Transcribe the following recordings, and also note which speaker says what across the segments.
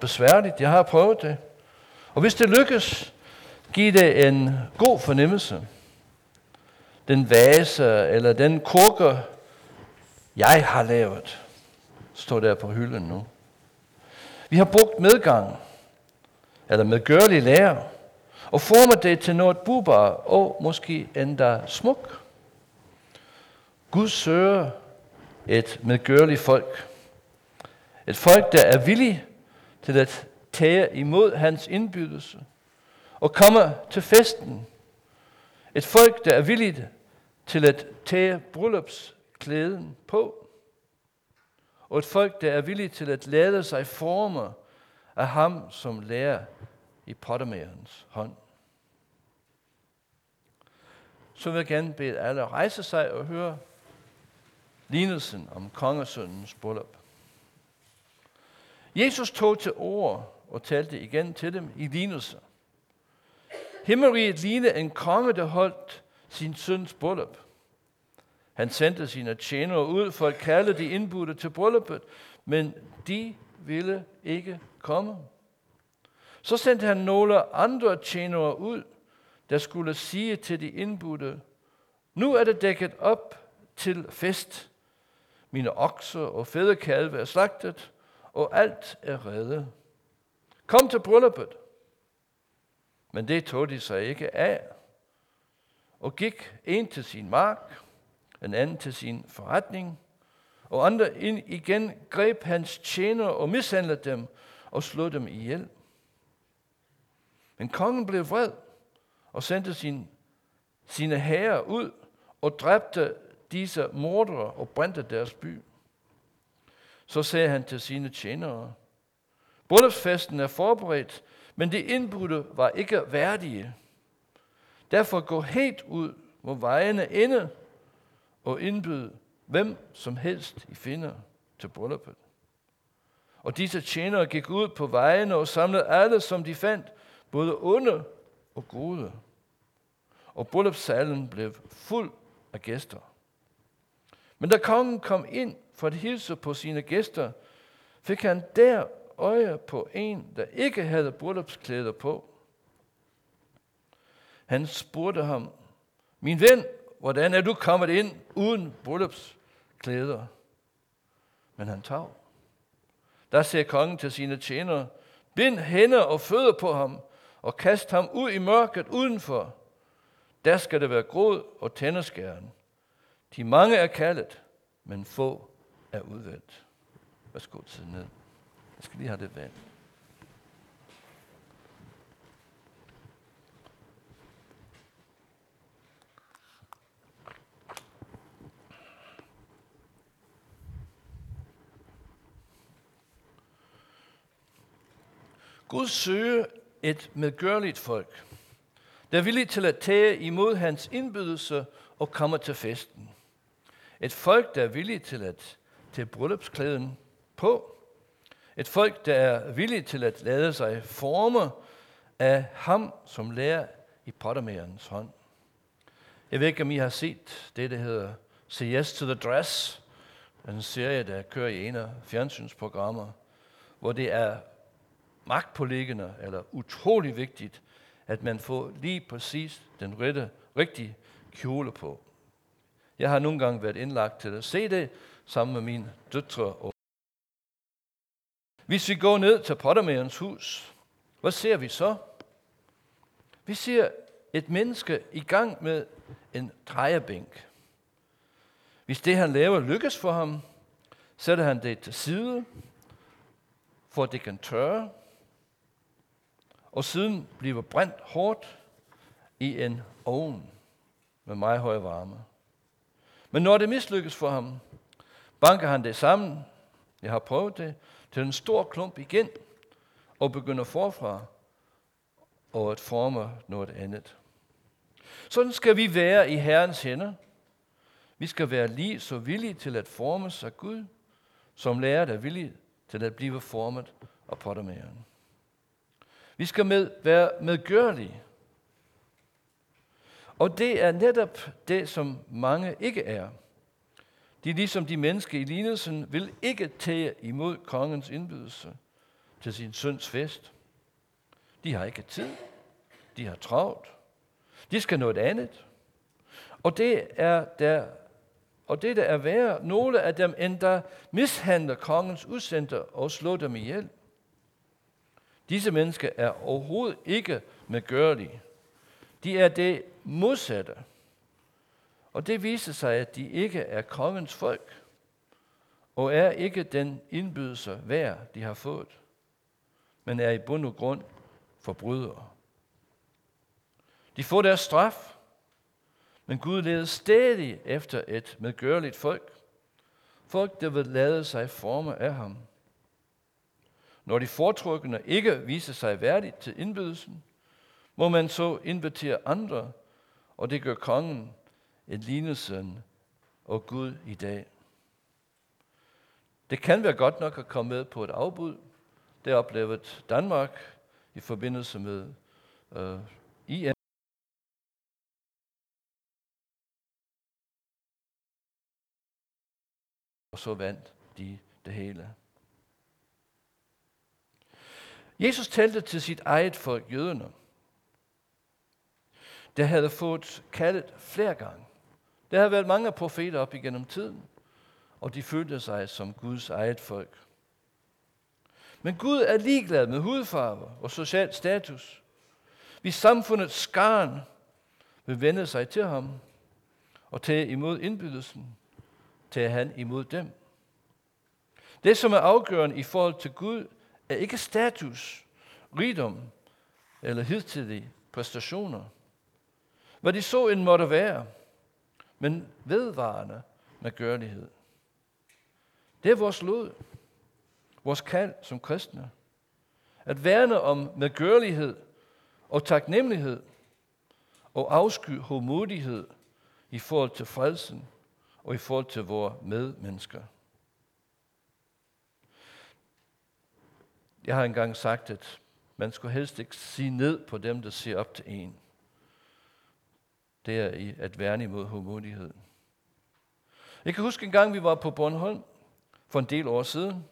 Speaker 1: besværligt. Jeg har prøvet det. Og hvis det lykkes, giver det en god fornemmelse. Den vase eller den krukke, jeg har lavet, står der på hylden nu. Vi har brugt medgang, eller medgørlig lære, og formet det til noget bubar og måske endda smuk. Gud søger et medgørligt folk. Et folk, der er villig til at tage imod hans indbydelse og komme til festen. Et folk, der er villigt til at tage bryllupsklæden på. Og et folk, der er villigt til at lade sig forme af ham, som lærer i pottermærens hånd. Så vil jeg gerne bede alle rejse sig og høre lignelsen om kongesøndens bryllup. Jesus tog til ord og talte igen til dem i lignelser. Himmeriget lignede en konge, der holdt sin søns bryllup. Han sendte sine tjenere ud for at kalde de indbudte til brylluppet, men de ville ikke komme. Så sendte han nogle andre tjenere ud, der skulle sige til de indbudte, nu er det dækket op til fest. Mine okser og fædrekalve er slagtet, og alt er reddet. Kom til brylluppet. Men det tog de sig ikke af, og gik en til sin mark, en anden til sin forretning, og andre ind igen greb hans tjener og mishandlede dem og slog dem ihjel. Men kongen blev vred og sendte sin, sine herrer ud og dræbte disse mordere og brændte deres by. Så sagde han til sine tjenere, Bryllupsfesten er forberedt, men de indbudte var ikke værdige. Derfor gå helt ud, hvor vejene ende, og indbyd hvem som helst I finder til brylluppet. Og disse tjenere gik ud på vejene og samlede alle, som de fandt, både onde og gode. Og bryllupssalen blev fuld af gæster. Men da kongen kom ind for at hilse på sine gæster, fik han der øje på en, der ikke havde bryllupsklæder på. Han spurgte ham, min ven, hvordan er du kommet ind uden bryllupsklæder? Men han tav. Der ser kongen til sine tjenere, bind hænder og fødder på ham, og kast ham ud i mørket udenfor. Der skal det være gråd og tænderskæren. De mange er kaldet, men få er udvalgt. Værsgo til ned. Jeg skal lige have det vand. Gud søger et medgørligt folk, der er villig til at tage imod hans indbydelse og komme til festen. Et folk, der er villig til at til bryllupsklæden på. Et folk, der er villig til at lade sig forme af ham, som lærer i pottermærens hånd. Jeg ved ikke, om I har set det, der hedder Say Yes to the Dress, en serie, der kører i en af fjernsynsprogrammer, hvor det er magtpåliggende eller utrolig vigtigt, at man får lige præcis den rette, rigtige kjole på. Jeg har nogle gange været indlagt til at se det sammen med mine døtre. Og Hvis vi går ned til pottermærens hus, hvad ser vi så? Vi ser et menneske i gang med en drejebænk. Hvis det, han laver, lykkes for ham, sætter han det til side, for at det kan tørre, og siden bliver brændt hårdt i en ovn med meget høj varme. Men når det mislykkes for ham, banker han det sammen, jeg har prøvet det, til en stor klump igen, og begynder forfra og at forme noget andet. Sådan skal vi være i Herrens hænder. Vi skal være lige så villige til at formes af Gud, som lærer er villige til at blive formet og pottermageren. Vi skal med, være medgørlige. Og det er netop det, som mange ikke er. De ligesom de mennesker i lignelsen vil ikke tage imod kongens indbydelse. til sin søns fest. De har ikke tid. De har travlt. De skal noget andet. Og det er der, og det der er værre, nogle af dem endda mishandler kongens udsendte og slår dem ihjel. Disse mennesker er overhovedet ikke medgørlige. De er det modsatte. Og det viser sig, at de ikke er kongens folk, og er ikke den indbydelse værd, de har fået, men er i bund og grund forbrydere. De får deres straf, men Gud leder stadig efter et medgørligt folk. Folk, der vil lade sig forme af ham. Når de foretrukne ikke viser sig værdigt til indbydelsen, må man så invitere andre, og det gør kongen en lignesøn og Gud i dag. Det kan være godt nok at komme med på et afbud. Det oplevet Danmark i forbindelse med øh, IN. Og så vandt de det hele. Jesus talte til sit eget folk, jøderne. Der havde fået kaldet flere gange. Der har været mange profeter op igennem tiden, og de følte sig som Guds eget folk. Men Gud er ligeglad med hudfarve og social status. Hvis samfundets skarn vil vende sig til ham og tage imod indbydelsen, tager han imod dem. Det, som er afgørende i forhold til Gud, er ikke status, rigdom eller hidtidige præstationer. Hvad de så end måtte være, men vedvarende med gørlighed. Det er vores lod, vores kald som kristne. At værne om medgørlighed og taknemmelighed og afsky hårdmodighed i forhold til frelsen og i forhold til vores medmennesker. Jeg har engang sagt, at man skulle helst ikke sige ned på dem, der ser op til en. Det er at værne imod hårdmodighed. Jeg kan huske en gang, vi var på Bornholm for en del år siden.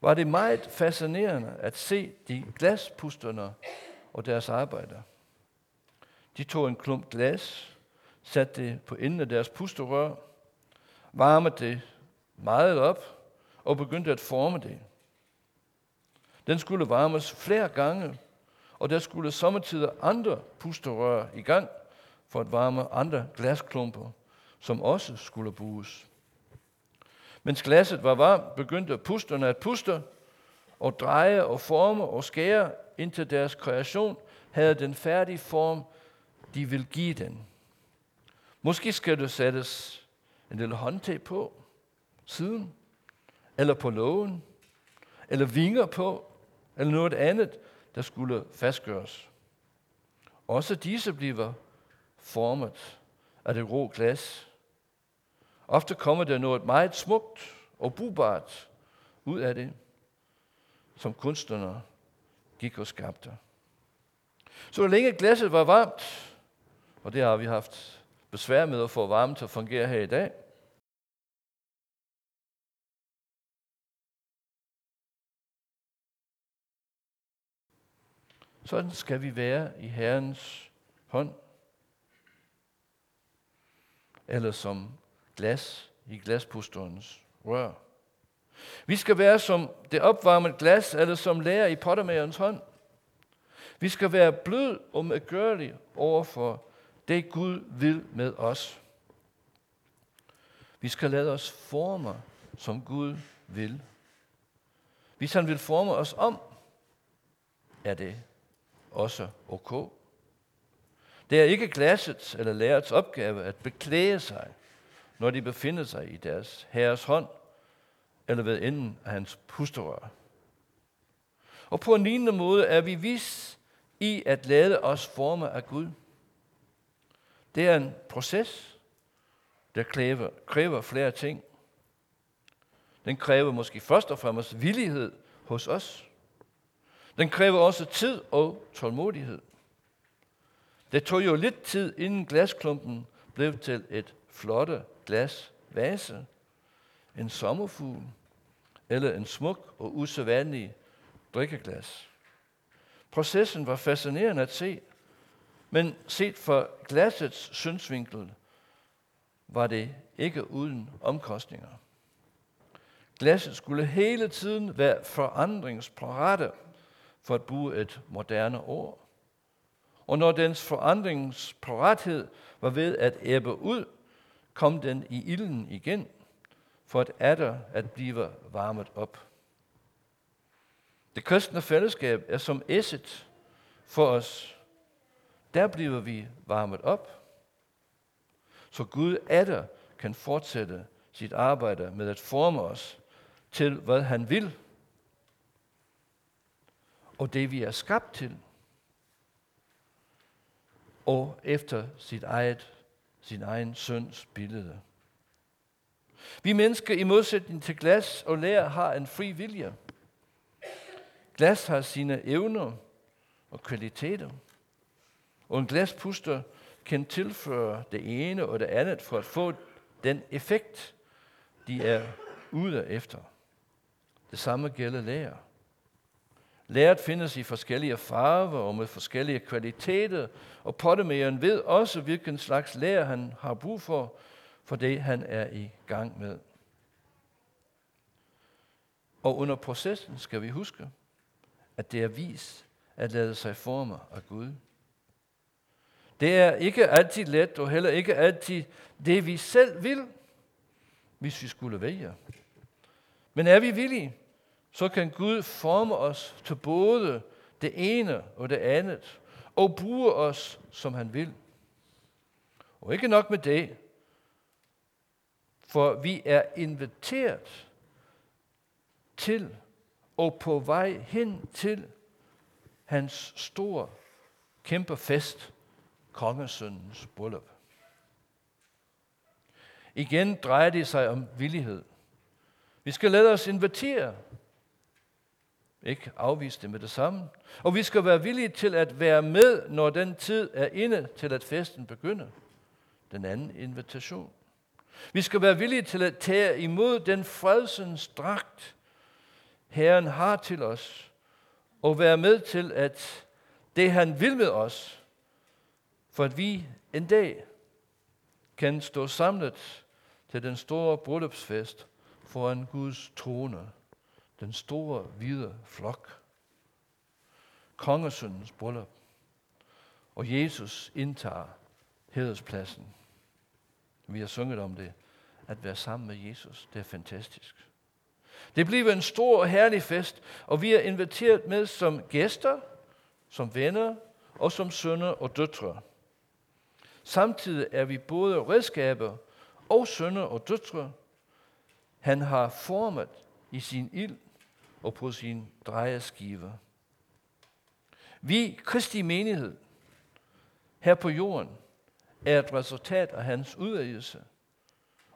Speaker 1: Var det meget fascinerende at se de glaspusterne og deres arbejder. De tog en klump glas, satte det på enden af deres pusterør, varmede det meget op og begyndte at forme det. Den skulle varmes flere gange, og der skulle sommetider andre pusterør i gang for at varme andre glasklumper, som også skulle bruges. Mens glasset var varmt, begyndte pusterne at puste og dreje og forme og skære, indtil deres kreation havde den færdige form, de vil give den. Måske skal du sættes en lille håndtag på siden, eller på lågen, eller vinger på, eller noget andet, der skulle fastgøres. Også disse bliver formet af det rå glas. Ofte kommer der noget meget smukt og brugbart ud af det, som kunstnerne gik og skabte. Så længe glasset var varmt, og det har vi haft besvær med at få varme til at fungere her i dag, Sådan skal vi være i Herrens hånd. Eller som glas i glaspusterens rør. Vi skal være som det opvarmede glas, eller som lærer i pottermagerens hånd. Vi skal være blød og medgørlige over for det Gud vil med os. Vi skal lade os forme, som Gud vil. Hvis han vil forme os om, er det også okay. Det er ikke glassets eller lærets opgave at beklæde sig, når de befinder sig i deres herres hånd, eller ved enden af hans pusterør. Og på en lignende måde er vi vis i at lade os forme af Gud. Det er en proces, der kræver, kræver flere ting. Den kræver måske først og fremmest villighed hos os. Den kræver også tid og tålmodighed. Det tog jo lidt tid, inden glasklumpen blev til et flotte glasvase, en sommerfugl eller en smuk og usædvanlig drikkeglas. Processen var fascinerende at se, men set fra glassets synsvinkel var det ikke uden omkostninger. Glasset skulle hele tiden være forandringsparate, for at bruge et moderne ord. Og når dens forandringsparathed var ved at æbbe ud, kom den i ilden igen, for at atter at blive varmet op. Det kristne fællesskab er som esset for os. Der bliver vi varmet op, så Gud atter kan fortsætte sit arbejde med at forme os til, hvad han vil, og det vi er skabt til, og efter sit eget, sin egen søns billede. Vi mennesker i modsætning til glas og lær har en fri vilje. Glas har sine evner og kvaliteter, og en glaspuster kan tilføre det ene og det andet for at få den effekt, de er ude efter. Det samme gælder lærer. Læret findes i forskellige farver og med forskellige kvaliteter, og pottemageren ved også, hvilken slags lærer han har brug for, for det han er i gang med. Og under processen skal vi huske, at det er vis at lade sig forme af Gud. Det er ikke altid let, og heller ikke altid det, vi selv vil, hvis vi skulle vælge. Men er vi villige, så kan Gud forme os til både det ene og det andet, og bruge os, som han vil. Og ikke nok med det, for vi er inviteret til og på vej hen til hans store, kæmpe fest, kongesøndens bryllup. Igen drejer det sig om villighed. Vi skal lade os invitere. Ikke afvise det med det samme. Og vi skal være villige til at være med, når den tid er inde til, at festen begynder. Den anden invitation. Vi skal være villige til at tage imod den fredsens dragt, Herren har til os, og være med til, at det han vil med os, for at vi en dag kan stå samlet til den store bryllupsfest foran Guds trone, den store hvide flok. Kongesøndens bryllup. Og Jesus indtager hederspladsen. Vi har sunget om det. At være sammen med Jesus, det er fantastisk. Det bliver en stor og herlig fest, og vi er inviteret med som gæster, som venner og som sønner og døtre. Samtidig er vi både redskaber og sønner og døtre. Han har formet i sin ild og på sin drejeskive. Vi, Kristi menighed, her på jorden, er et resultat af hans udvælgelse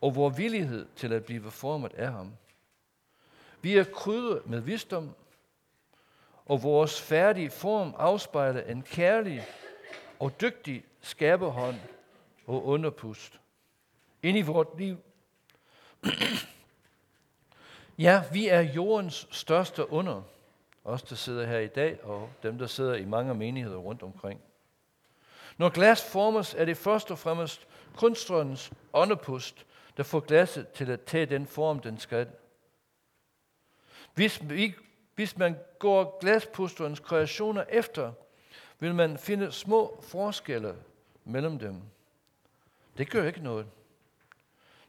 Speaker 1: og vores villighed til at blive formet af ham. Vi er krydret med visdom, og vores færdige form afspejler en kærlig og dygtig skaberhånd og underpust ind i vort liv ja, vi er jordens største under. Os, der sidder her i dag, og dem, der sidder i mange menigheder rundt omkring. Når glas formes, er det først og fremmest kunstnerens åndepust, der får glasset til at tage den form, den skal. Hvis, vi, hvis man går glaspusterens kreationer efter, vil man finde små forskelle mellem dem. Det gør ikke noget.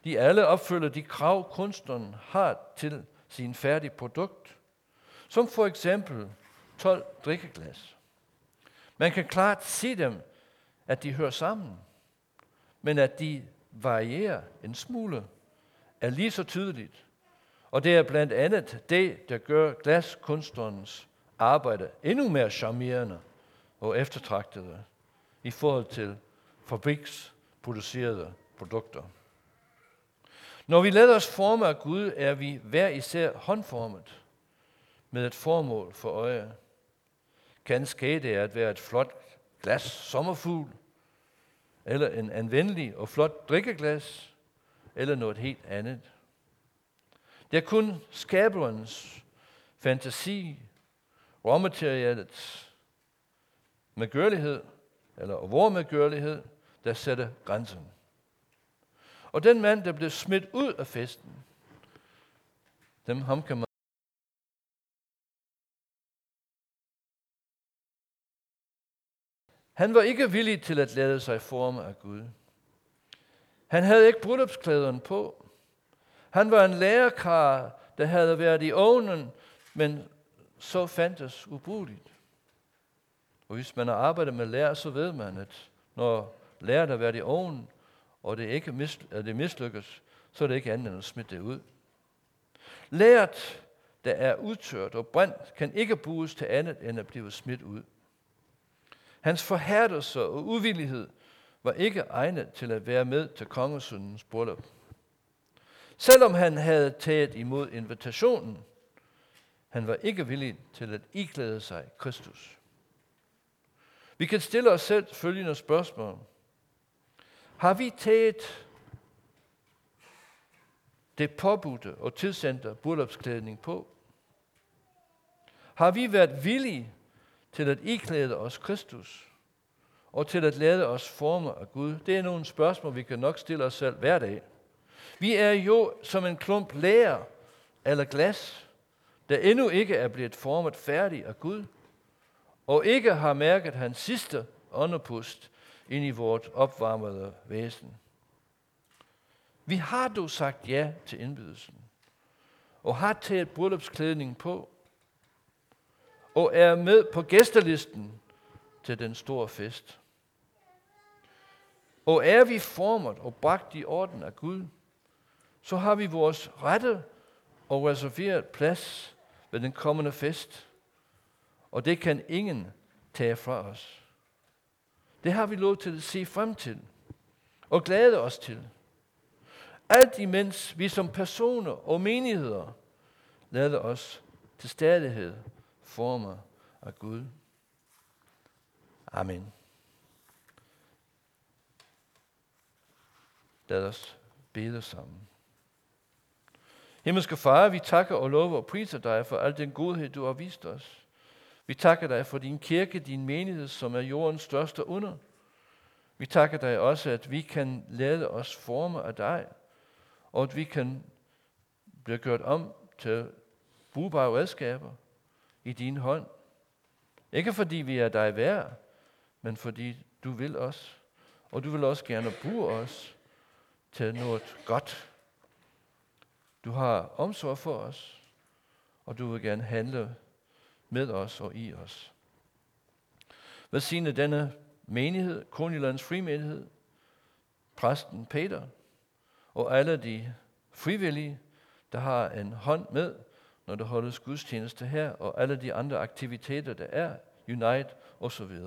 Speaker 1: De alle opfylder de krav, kunstneren har til sin færdige produkt, som for eksempel 12 drikkeglas. Man kan klart se dem, at de hører sammen, men at de varierer en smule, er lige så tydeligt. Og det er blandt andet det, der gør glaskunstnerens arbejde endnu mere charmerende og eftertragtede i forhold til fabriksproducerede produkter. Når vi lader os forme af Gud, er vi hver især håndformet med et formål for øje. Ganske det er at være et flot glas sommerfugl, eller en anvendelig og flot drikkeglas, eller noget helt andet. Det er kun skaberens fantasi råmaterialets medgørlighed, eller vor medgørlighed, der sætter grænsen. Og den mand, der blev smidt ud af festen, dem ham kan man Han var ikke villig til at lade sig forme af Gud. Han havde ikke bryllupsklæderen på. Han var en lærerkar, der havde været i ovnen, men så fandtes ubrugeligt. Og hvis man har arbejdet med lærer, så ved man, at når lærer har været i ovnen, og det ikke mis, at det mislykkes, så er det ikke andet end at smide det ud. Lært, der er udtørt og brændt, kan ikke bruges til andet end at blive smidt ud. Hans forhærdelse og uvillighed var ikke egnet til at være med til kongesøndens bryllup. Selvom han havde taget imod invitationen, han var ikke villig til at iklæde sig Kristus. Vi kan stille os selv følgende spørgsmål. Har vi taget det påbudte og tilsendte bryllupsklædning på? Har vi været villige til at iklæde os Kristus og til at lade os forme af Gud? Det er nogle spørgsmål, vi kan nok stille os selv hver dag. Vi er jo som en klump lærer eller glas, der endnu ikke er blevet formet færdig af Gud, og ikke har mærket hans sidste åndepust ind i vort opvarmede væsen. Vi har dog sagt ja til indbydelsen, og har taget bryllupsklædning på, og er med på gæstelisten til den store fest. Og er vi formet og bragt i orden af Gud, så har vi vores rette og reserveret plads ved den kommende fest. Og det kan ingen tage fra os. Det har vi lov til at se frem til og glæde os til. Alt imens vi som personer og menigheder lader os til stadighed forme af Gud. Amen. Lad os bede sammen. Himmelske Far, vi takker og lover og priser dig for al den godhed, du har vist os. Vi takker dig for din kirke, din menighed, som er jordens største under. Vi takker dig også, at vi kan lade os forme af dig, og at vi kan blive gjort om til brugbare redskaber i din hånd. Ikke fordi vi er dig værd, men fordi du vil os, og du vil også gerne bruge os til noget godt. Du har omsorg for os, og du vil gerne handle med os og i os. Hvad siger denne menighed, Kronjyllands frimenighed, præsten Peter og alle de frivillige, der har en hånd med, når der holdes gudstjeneste her, og alle de andre aktiviteter, der er, Unite osv.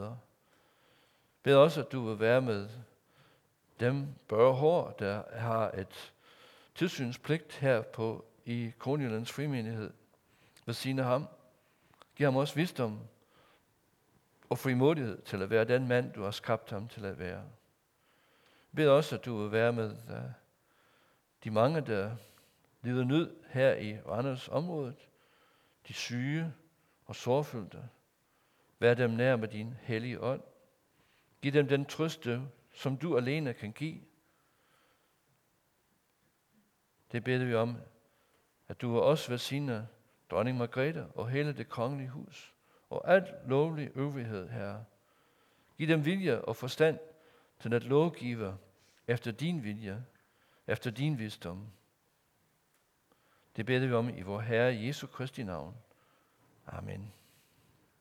Speaker 1: Bed også, at du vil være med dem børhår, der har et tilsynspligt her på i Kronjyllands frimenighed. Ved siden ham. Giv ham også visdom og frimodighed til at være den mand, du har skabt ham til at være. Bed også, at du vil være med øh, de mange, der lider nød her i Randers området, de syge og sårfyldte. Vær dem nær med din hellige ånd. Giv dem den trøste, som du alene kan give. Det beder vi om, at du også velsigner dronning Margrethe og hele det kongelige hus, og alt lovlig øvrighed, Herre. Giv dem vilje og forstand til at lovgive efter din vilje, efter din visdom. Det beder vi om i vor Herre Jesu Kristi navn. Amen.